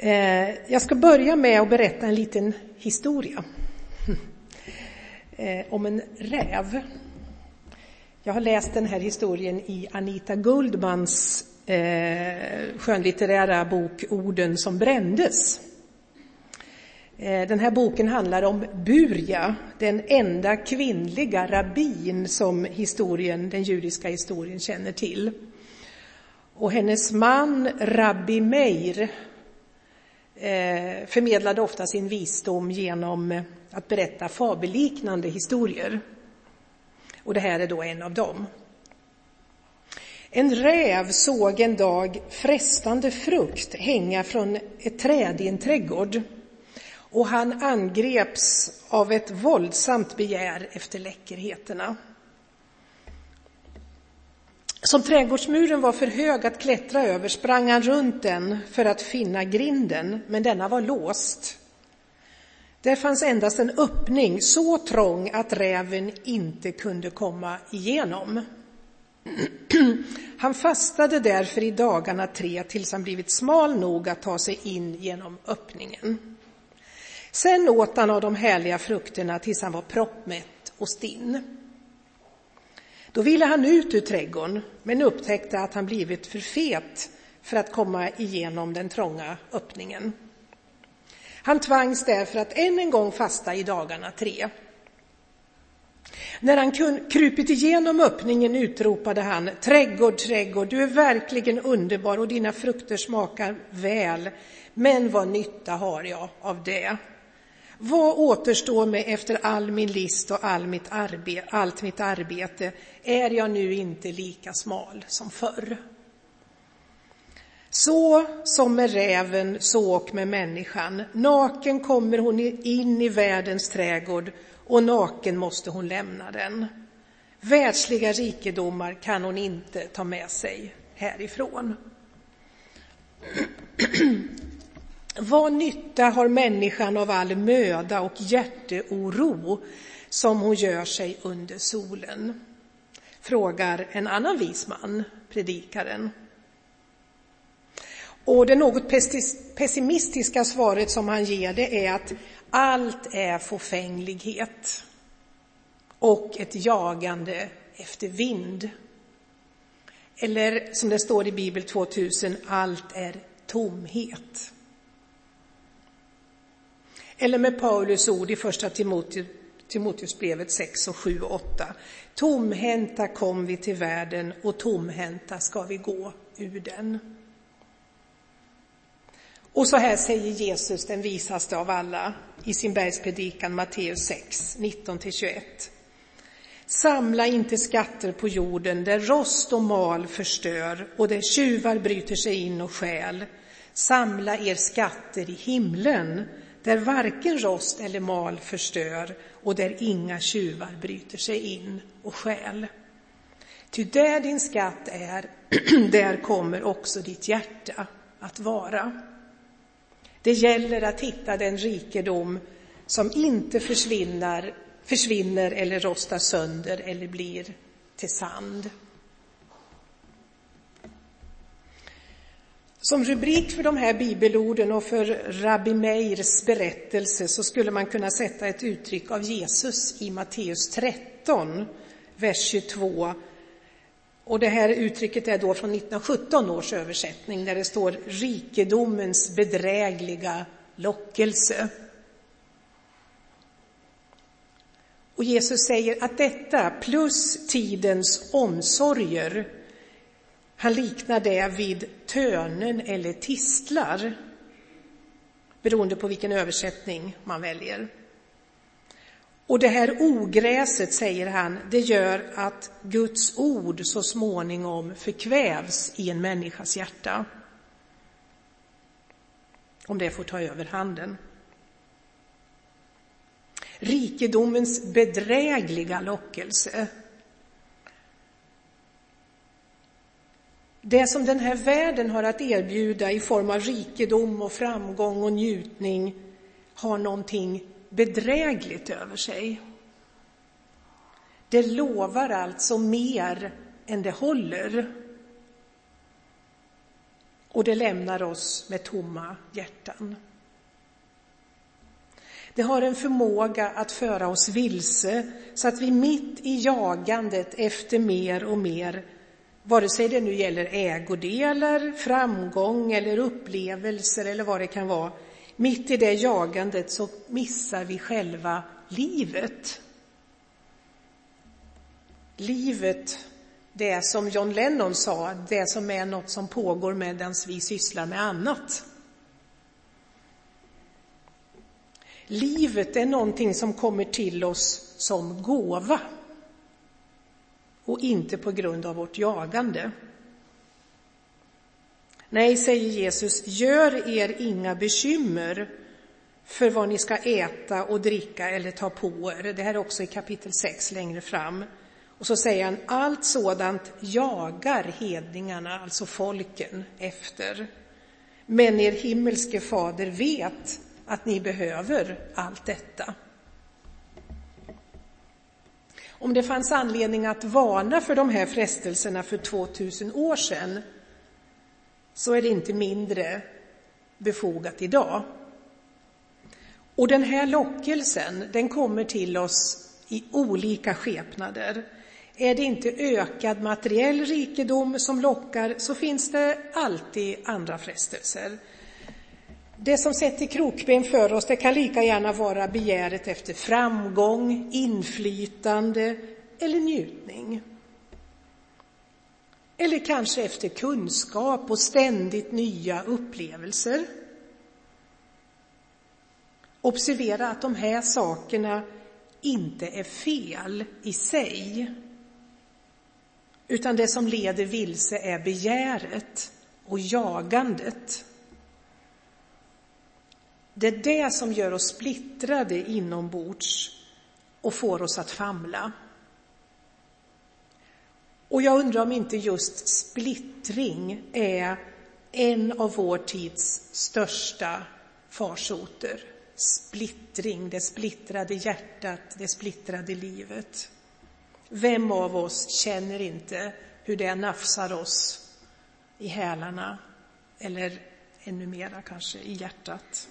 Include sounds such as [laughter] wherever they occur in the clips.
Eh, jag ska börja med att berätta en liten historia eh, om en räv. Jag har läst den här historien i Anita Guldmans eh, skönlitterära bok Orden som brändes. Eh, den här boken handlar om Burja, den enda kvinnliga rabbin som historien, den judiska historien känner till. Och hennes man Rabbi Meir Eh, förmedlade ofta sin visdom genom eh, att berätta fabelliknande historier. Och det här är då en av dem. En räv såg en dag frestande frukt hänga från ett träd i en trädgård och han angreps av ett våldsamt begär efter läckerheterna. Som trädgårdsmuren var för hög att klättra över sprang han runt den för att finna grinden, men denna var låst. Där fanns endast en öppning så trång att räven inte kunde komma igenom. [clears throat] Han fastade därför i dagarna tre tills han blivit smal nog att ta sig in genom öppningen. Sen åt han av de härliga frukterna tills han var proppmätt och stinn. Då ville han ut ur trädgården, men upptäckte att han blivit för fet för att komma igenom den trånga öppningen. Han tvangs därför att än en gång fasta i dagarna tre. När han krupit igenom öppningen utropade han Trädgård, trädgård, du är verkligen underbar och dina frukter smakar väl, men vad nytta har jag av det? Vad återstår mig efter all min list och all mitt arbe allt mitt arbete? Är jag nu inte lika smal som förr? Så som med räven, så och med människan. Naken kommer hon in i världens trädgård och naken måste hon lämna den. Världsliga rikedomar kan hon inte ta med sig härifrån. [clears throat] Vad nytta har människan av all möda och hjärteoro som hon gör sig under solen? Frågar en annan vis man, predikaren. Och det något pessimistiska svaret som han ger det är att allt är fåfänglighet och ett jagande efter vind. Eller som det står i Bibel 2000, allt är tomhet. Eller med Paulus ord i första Timoteusbrevet 6 och 7 och 8. Tomhänta kom vi till världen och tomhänta ska vi gå ur den. Och så här säger Jesus, den visaste av alla, i sin bergspredikan Matteus 6, 19-21. Samla inte skatter på jorden där rost och mal förstör och där tjuvar bryter sig in och stjäl. Samla er skatter i himlen där varken rost eller mal förstör och där inga tjuvar bryter sig in och stjäl. Ty där din skatt är, [clears throat] där kommer också ditt hjärta att vara. Det gäller att hitta den rikedom som inte försvinner, försvinner eller rostar sönder eller blir till sand. Som rubrik för de här bibelorden och för Rabbi Meirs berättelse så skulle man kunna sätta ett uttryck av Jesus i Matteus 13, vers 22. Och det här uttrycket är då från 1917 års översättning där det står rikedomens bedrägliga lockelse. Och Jesus säger att detta plus tidens omsorger han liknar det vid tönen eller tistlar, beroende på vilken översättning man väljer. Och det här ogräset, säger han, det gör att Guds ord så småningom förkvävs i en människas hjärta. Om det får ta över handen. Rikedomens bedrägliga lockelse Det som den här världen har att erbjuda i form av rikedom och framgång och njutning har någonting bedrägligt över sig. Det lovar alltså mer än det håller. och det lämnar oss med tomma hjärtan. Det har en förmåga att föra oss vilse så att vi mitt i jagandet efter mer och mer, vare sig det nu gäller ägodelar, framgång eller upplevelser eller vad det kan vara, mitt i det jagandet så missar vi själva livet. Livet, det som John Lennon sa, det som är något som pågår medan vi sysslar med annat. Livet är någonting som kommer till oss som gåva och inte på grund av vårt jagande. Nej, säger Jesus, gör er inga bekymmer för vad ni ska äta och dricka eller ta på er. Det här är också i kapitel 6 längre fram. Och så säger han, allt sådant jagar hedningarna, alltså folken, efter. Men er himmelske fader vet att ni behöver allt detta. Om det fanns anledning att varna för de här frestelserna för 2000 år sedan så är det inte mindre befogat idag. Och den här lockelsen, den kommer till oss i olika skepnader. Är det inte ökad materiell rikedom som lockar så finns det alltid andra frestelser. Det som sätter krokben för oss det kan lika gärna vara begäret efter framgång, inflytande eller njutning. Eller kanske efter kunskap och ständigt nya upplevelser. Observera att de här sakerna inte är fel i sig. Utan det som leder vilse är begäret och jagandet. Det är det som gör oss splittrade inombords och får oss att famla. Och jag undrar om inte just splittring är en av vår tids största farsoter. Splittring, det splittrade hjärtat, det splittrade livet. Vem av oss känner inte hur det nafsar oss i hälarna eller ännu mera kanske i hjärtat?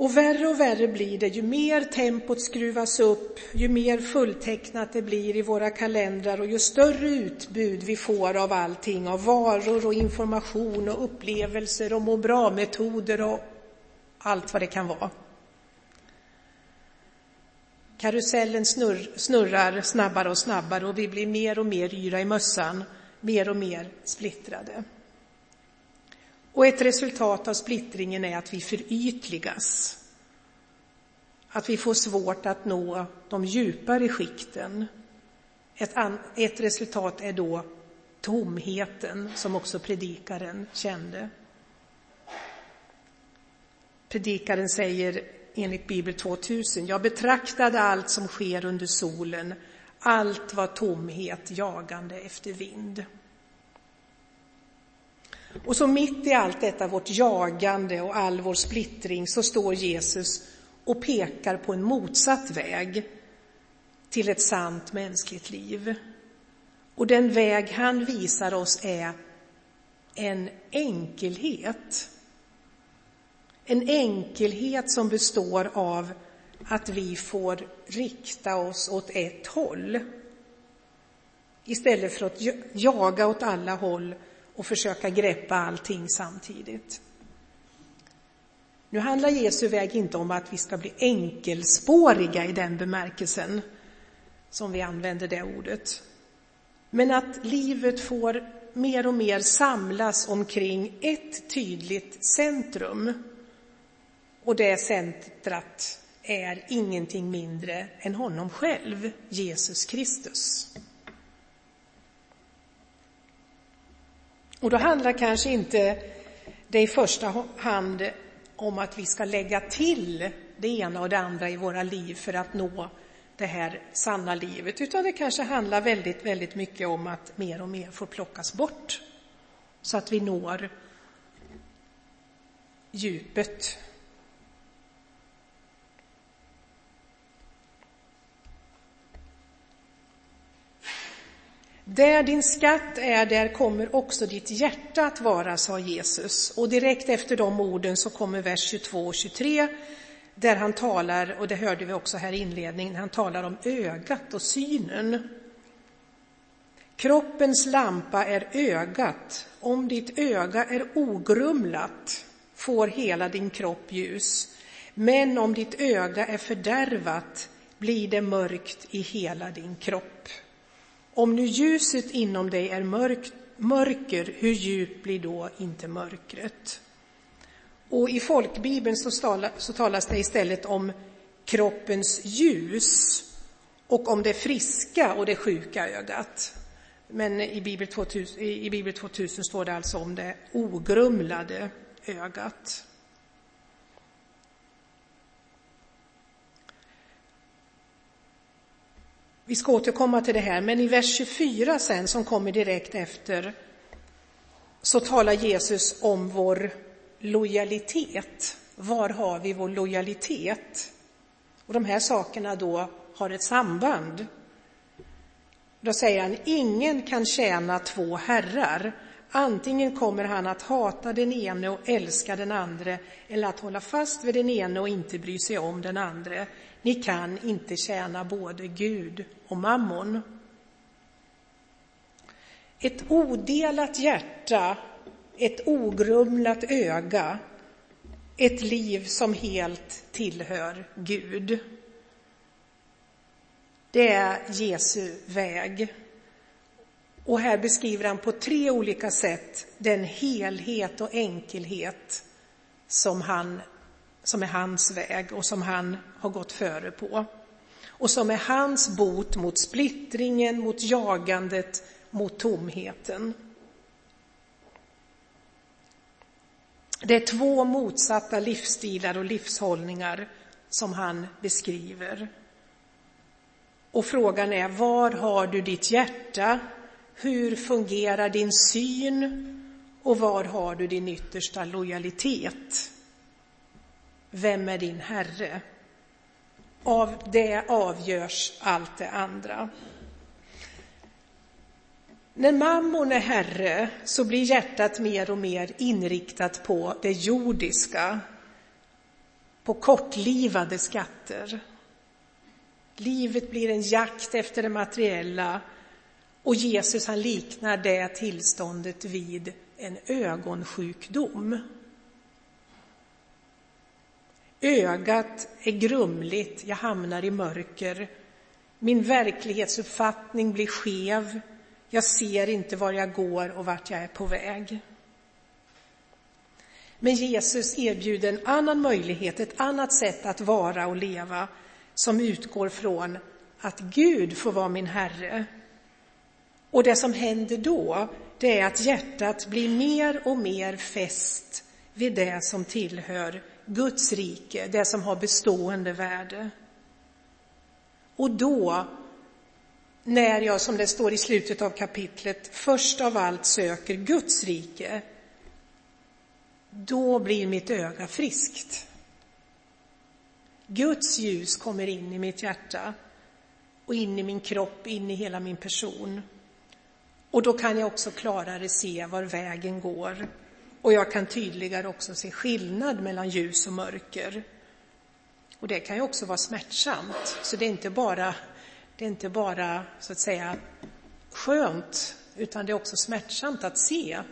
Och värre och värre blir det ju mer tempot skruvas upp, ju mer fulltecknat det blir i våra kalendrar och ju större utbud vi får av allting, av varor och information och upplevelser och må bra-metoder och allt vad det kan vara. Karusellen snurr, snurrar snabbare och snabbare och vi blir mer och mer yra i mössan, mer och mer splittrade. Och ett resultat av splittringen är att vi förytligas. Att vi får svårt att nå de djupare skikten. Ett, ett resultat är då tomheten, som också predikaren kände. Predikaren säger enligt Bibel 2000, jag betraktade allt som sker under solen, allt var tomhet, jagande efter vind. Och så mitt i allt detta vårt jagande och all vår splittring så står Jesus och pekar på en motsatt väg till ett sant mänskligt liv. Och den väg han visar oss är en enkelhet. En enkelhet som består av att vi får rikta oss åt ett håll istället för att jaga åt alla håll och försöka greppa allting samtidigt. Nu handlar Jesu väg inte om att vi ska bli enkelspåriga i den bemärkelsen som vi använder det ordet. Men att livet får mer och mer samlas omkring ett tydligt centrum. Och det centrat är ingenting mindre än honom själv, Jesus Kristus. Och då handlar kanske inte det i första hand om att vi ska lägga till det ena och det andra i våra liv för att nå det här sanna livet, utan det kanske handlar väldigt, väldigt mycket om att mer och mer får plockas bort så att vi når djupet. Där din skatt är, där kommer också ditt hjärta att vara, sa Jesus. Och direkt efter de orden så kommer vers 22 och 23 där han talar, och det hörde vi också här i inledningen, han talar om ögat och synen. Kroppens lampa är ögat. Om ditt öga är ogrumlat får hela din kropp ljus. Men om ditt öga är fördärvat blir det mörkt i hela din kropp. Om nu ljuset inom dig är mörk, mörker, hur djupt blir då inte mörkret? Och i folkbibeln så, tala, så talas det istället om kroppens ljus och om det friska och det sjuka ögat. Men i Bibel 2000, i Bibel 2000 står det alltså om det ogrumlade ögat. Vi ska återkomma till det här, men i vers 24 sen, som kommer direkt efter, så talar Jesus om vår lojalitet. Var har vi vår lojalitet? Och de här sakerna då har ett samband. Då säger han, ingen kan tjäna två herrar. Antingen kommer han att hata den ene och älska den andra eller att hålla fast vid den ene och inte bry sig om den andra. Ni kan inte tjäna både Gud och mammon. Ett odelat hjärta, ett ogrumlat öga, ett liv som helt tillhör Gud. Det är Jesu väg. Och här beskriver han på tre olika sätt den helhet och enkelhet som, han, som är hans väg och som han har gått före på. Och som är hans bot mot splittringen, mot jagandet, mot tomheten. Det är två motsatta livsstilar och livshållningar som han beskriver. Och frågan är, var har du ditt hjärta? Hur fungerar din syn? Och var har du din yttersta lojalitet? Vem är din Herre? Av det avgörs allt det andra. När mammon är herre så blir hjärtat mer och mer inriktat på det jordiska, på kortlivade skatter. Livet blir en jakt efter det materiella och Jesus han liknar det tillståndet vid en ögonsjukdom. Ögat är grumligt, jag hamnar i mörker. Min verklighetsuppfattning blir skev. Jag ser inte var jag går och vart jag är på väg. Men Jesus erbjuder en annan möjlighet, ett annat sätt att vara och leva som utgår från att Gud får vara min Herre. Och det som händer då, det är att hjärtat blir mer och mer fäst vid det som tillhör Guds rike, det som har bestående värde. Och då, när jag, som det står i slutet av kapitlet, först av allt söker Guds rike, då blir mitt öga friskt. Guds ljus kommer in i mitt hjärta och in i min kropp, in i hela min person. Och då kan jag också klarare se var vägen går och jag kan tydligare också se skillnad mellan ljus och mörker. Och det kan ju också vara smärtsamt, så det är inte bara, det är inte bara så att säga skönt, utan det är också smärtsamt att se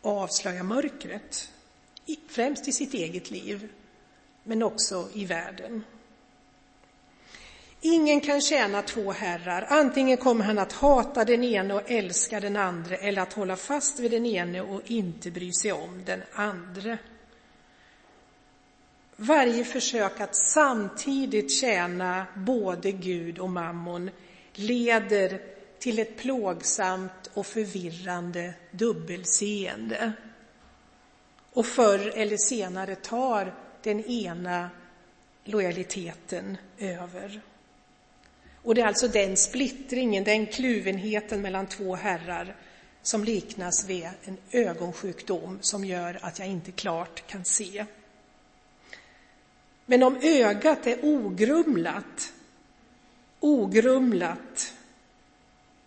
och avslöja mörkret, främst i sitt eget liv, men också i världen. Ingen kan tjäna två herrar. Antingen kommer han att hata den ene och älska den andra eller att hålla fast vid den ene och inte bry sig om den andra. Varje försök att samtidigt tjäna både Gud och mammon leder till ett plågsamt och förvirrande dubbelseende. Och förr eller senare tar den ena lojaliteten över. Och det är alltså den splittringen, den kluvenheten mellan två herrar som liknas vid en ögonsjukdom som gör att jag inte klart kan se. Men om ögat är ogrumlat, ogrumlat,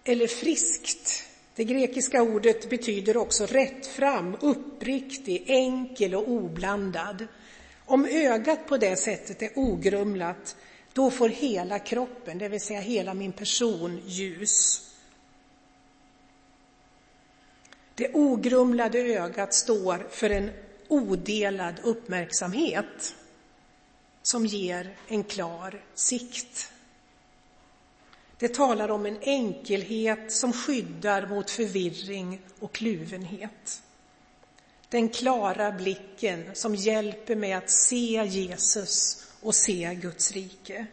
eller friskt. Det grekiska ordet betyder också rättfram, uppriktig, enkel och oblandad. Om ögat på det sättet är ogrumlat, då får hela kroppen, det vill säga hela min person, ljus. Det ogrumlade ögat står för en odelad uppmärksamhet som ger en klar sikt. Det talar om en enkelhet som skyddar mot förvirring och kluvenhet. Den klara blicken som hjälper mig att se Jesus och se Guds rike.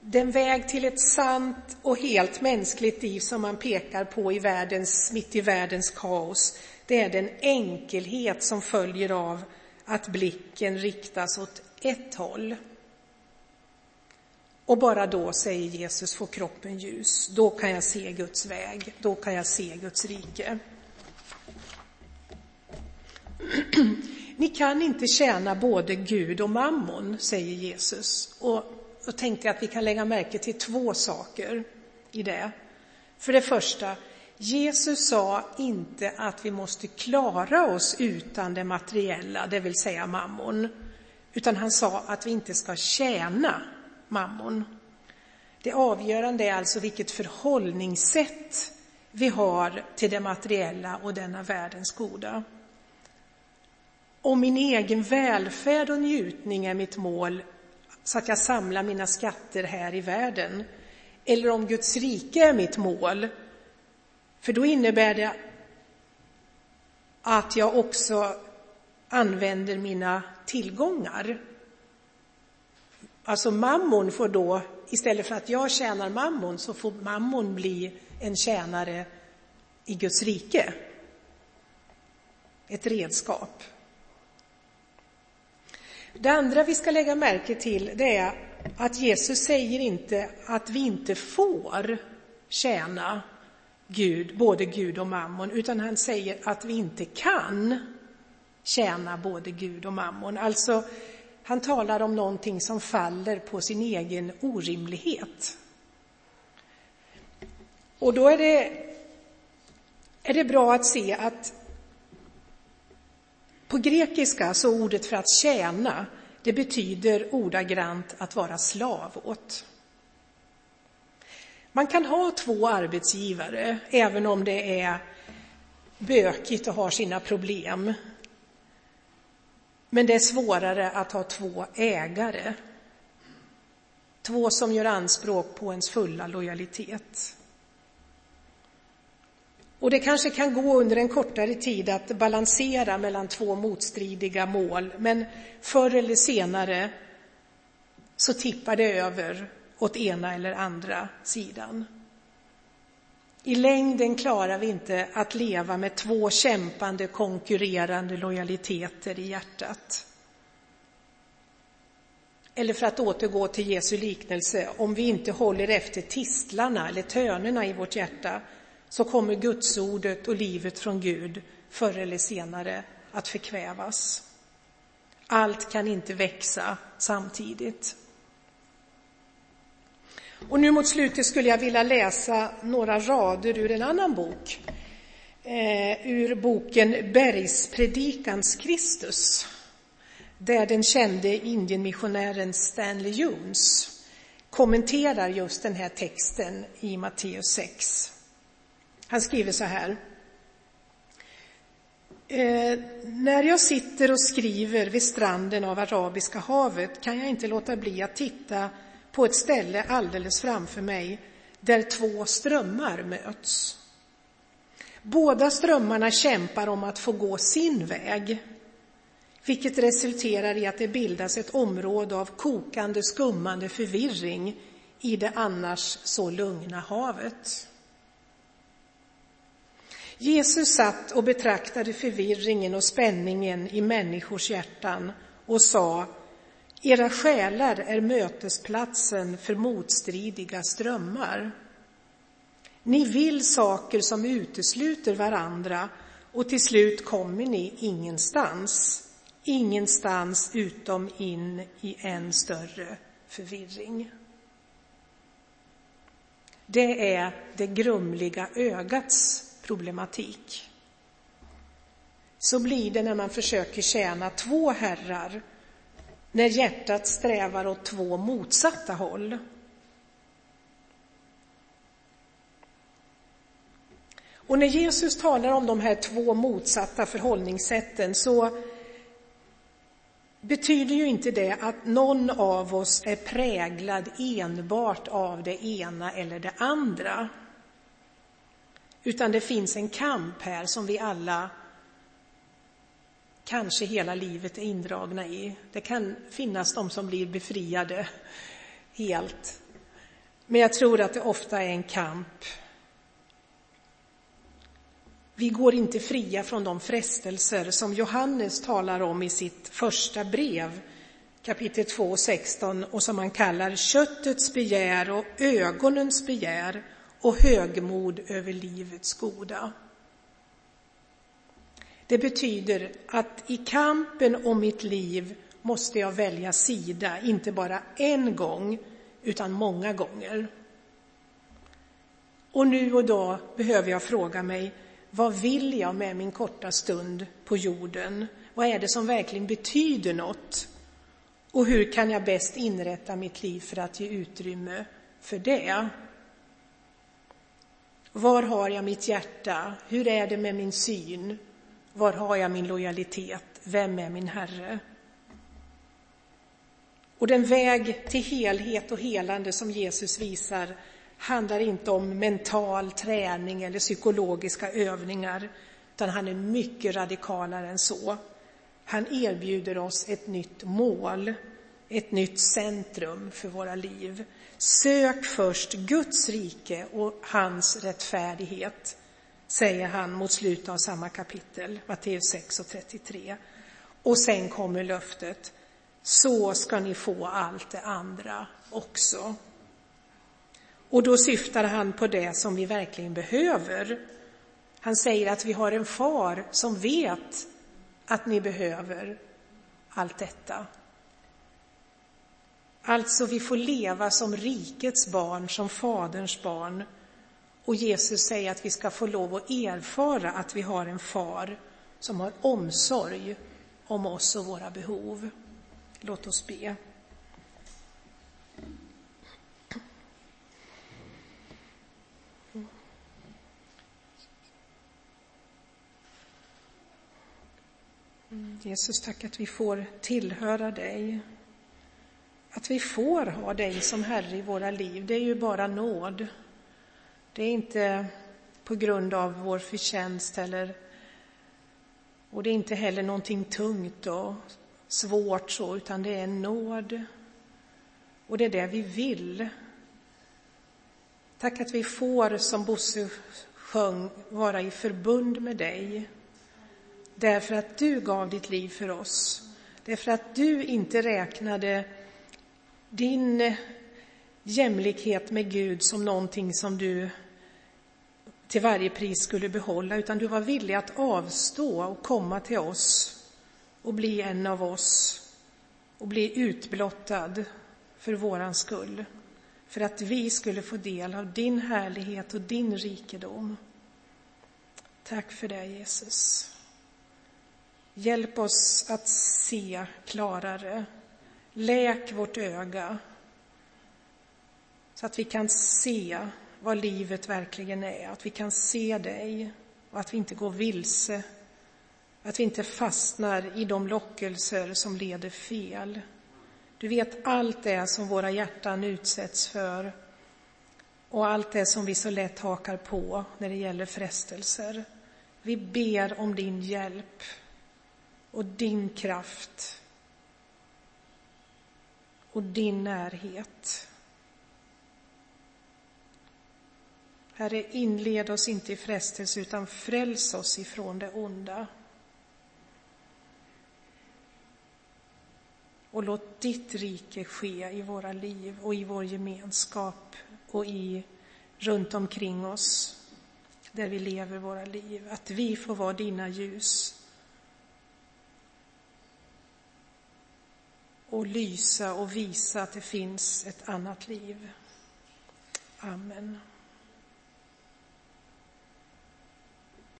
Den väg till ett sant och helt mänskligt liv som man pekar på i världens, mitt i världens kaos, det är den enkelhet som följer av att blicken riktas åt ett håll. Och bara då, säger Jesus, får kroppen ljus. Då kan jag se Guds väg, då kan jag se Guds rike. [clears throat] Ni kan inte tjäna både Gud och mammon, säger Jesus. Och då tänkte jag att vi kan lägga märke till två saker i det. För det första, Jesus sa inte att vi måste klara oss utan det materiella, det vill säga mammon, utan han sa att vi inte ska tjäna mammon. Det avgörande är alltså vilket förhållningssätt vi har till det materiella och denna världens goda. Om min egen välfärd och njutning är mitt mål så att jag samlar mina skatter här i världen, eller om Guds rike är mitt mål, för då innebär det att jag också använder mina tillgångar. Alltså mammon får då, istället för att jag tjänar mammon, så får mammon bli en tjänare i Guds rike. Ett redskap. Det andra vi ska lägga märke till det är att Jesus säger inte att vi inte får tjäna Gud, både Gud och mammon, utan han säger att vi inte kan tjäna både Gud och mammon. Alltså, han talar om någonting som faller på sin egen orimlighet. Och då är det, är det bra att se att på grekiska så ordet för att tjäna, det betyder ordagrant att vara slav åt. Man kan ha två arbetsgivare, även om det är bökigt och har sina problem. Men det är svårare att ha två ägare. Två som gör anspråk på ens fulla lojalitet. Och det kanske kan gå under en kortare tid att balansera mellan två motstridiga mål, men förr eller senare så tippar det över åt ena eller andra sidan. I längden klarar vi inte att leva med två kämpande, konkurrerande lojaliteter i hjärtat. Eller för att återgå till Jesu liknelse, om vi inte håller efter tistlarna eller tönerna i vårt hjärta så kommer gudsordet och livet från Gud förr eller senare att förkvävas. Allt kan inte växa samtidigt. Och nu mot slutet skulle jag vilja läsa några rader ur en annan bok. Eh, ur boken Bergspredikans Kristus, där den kände Indienmissionären Stanley Jones kommenterar just den här texten i Matteus 6. Han skriver så här. Eh, när jag sitter och skriver vid stranden av Arabiska havet kan jag inte låta bli att titta på ett ställe alldeles framför mig där två strömmar möts. Båda strömmarna kämpar om att få gå sin väg, vilket resulterar i att det bildas ett område av kokande, skummande förvirring i det annars så lugna havet. Jesus satt och betraktade förvirringen och spänningen i människors hjärtan och sa era själar är mötesplatsen för motstridiga strömmar. Ni vill saker som utesluter varandra och till slut kommer ni ingenstans. ingenstans utom in i en större förvirring. Det är det grumliga ögats problematik. Så blir det när man försöker tjäna två herrar, när hjärtat strävar åt två motsatta håll. Och när Jesus talar om de här två motsatta förhållningssätten så betyder ju inte det att någon av oss är präglad enbart av det ena eller det andra. Utan det finns en kamp här som vi alla kanske hela livet är indragna i. Det kan finnas de som blir befriade helt. Men jag tror att det ofta är en kamp. Vi går inte fria från de frestelser som Johannes talar om i sitt första brev, kapitel 2, 16, och som han kallar köttets begär och ögonens begär och högmod över livets goda. Det betyder att i kampen om mitt liv måste jag välja sida, inte bara en gång, utan många gånger. Och nu och då behöver jag fråga mig, vad vill jag med min korta stund på jorden? Vad är det som verkligen betyder något? Och hur kan jag bäst inrätta mitt liv för att ge utrymme för det? Var har jag mitt hjärta? Hur är det med min syn? Var har jag min lojalitet? Vem är min Herre? Och den väg till helhet och helande som Jesus visar handlar inte om mental träning eller psykologiska övningar, utan han är mycket radikalare än så. Han erbjuder oss ett nytt mål, ett nytt centrum för våra liv. Sök först Guds rike och hans rättfärdighet, säger han mot slutet av samma kapitel, Matteus 6 och 33. Och sen kommer löftet, så ska ni få allt det andra också. Och då syftar han på det som vi verkligen behöver. Han säger att vi har en far som vet att ni behöver allt detta. Alltså, vi får leva som rikets barn, som Faderns barn. Och Jesus säger att vi ska få lov att erfara att vi har en far som har omsorg om oss och våra behov. Låt oss be. Jesus, tack att vi får tillhöra dig. Att vi får ha dig som Herre i våra liv, det är ju bara nåd. Det är inte på grund av vår förtjänst eller och det är inte heller någonting tungt och svårt så, utan det är nåd. Och det är det vi vill. Tack att vi får, som Bosse sjöng, vara i förbund med dig. Därför att du gav ditt liv för oss. Därför att du inte räknade din jämlikhet med Gud som någonting som du till varje pris skulle behålla, utan du var villig att avstå och komma till oss och bli en av oss och bli utblottad för våran skull, för att vi skulle få del av din härlighet och din rikedom. Tack för det, Jesus. Hjälp oss att se klarare. Läk vårt öga så att vi kan se vad livet verkligen är, att vi kan se dig och att vi inte går vilse, att vi inte fastnar i de lockelser som leder fel. Du vet allt det som våra hjärtan utsätts för och allt det som vi så lätt hakar på när det gäller frestelser. Vi ber om din hjälp och din kraft och din närhet. Herre, inled oss inte i frestelse utan fräls oss ifrån det onda. Och låt ditt rike ske i våra liv och i vår gemenskap och i runt omkring oss där vi lever våra liv. Att vi får vara dina ljus och lysa och visa att det finns ett annat liv. Amen.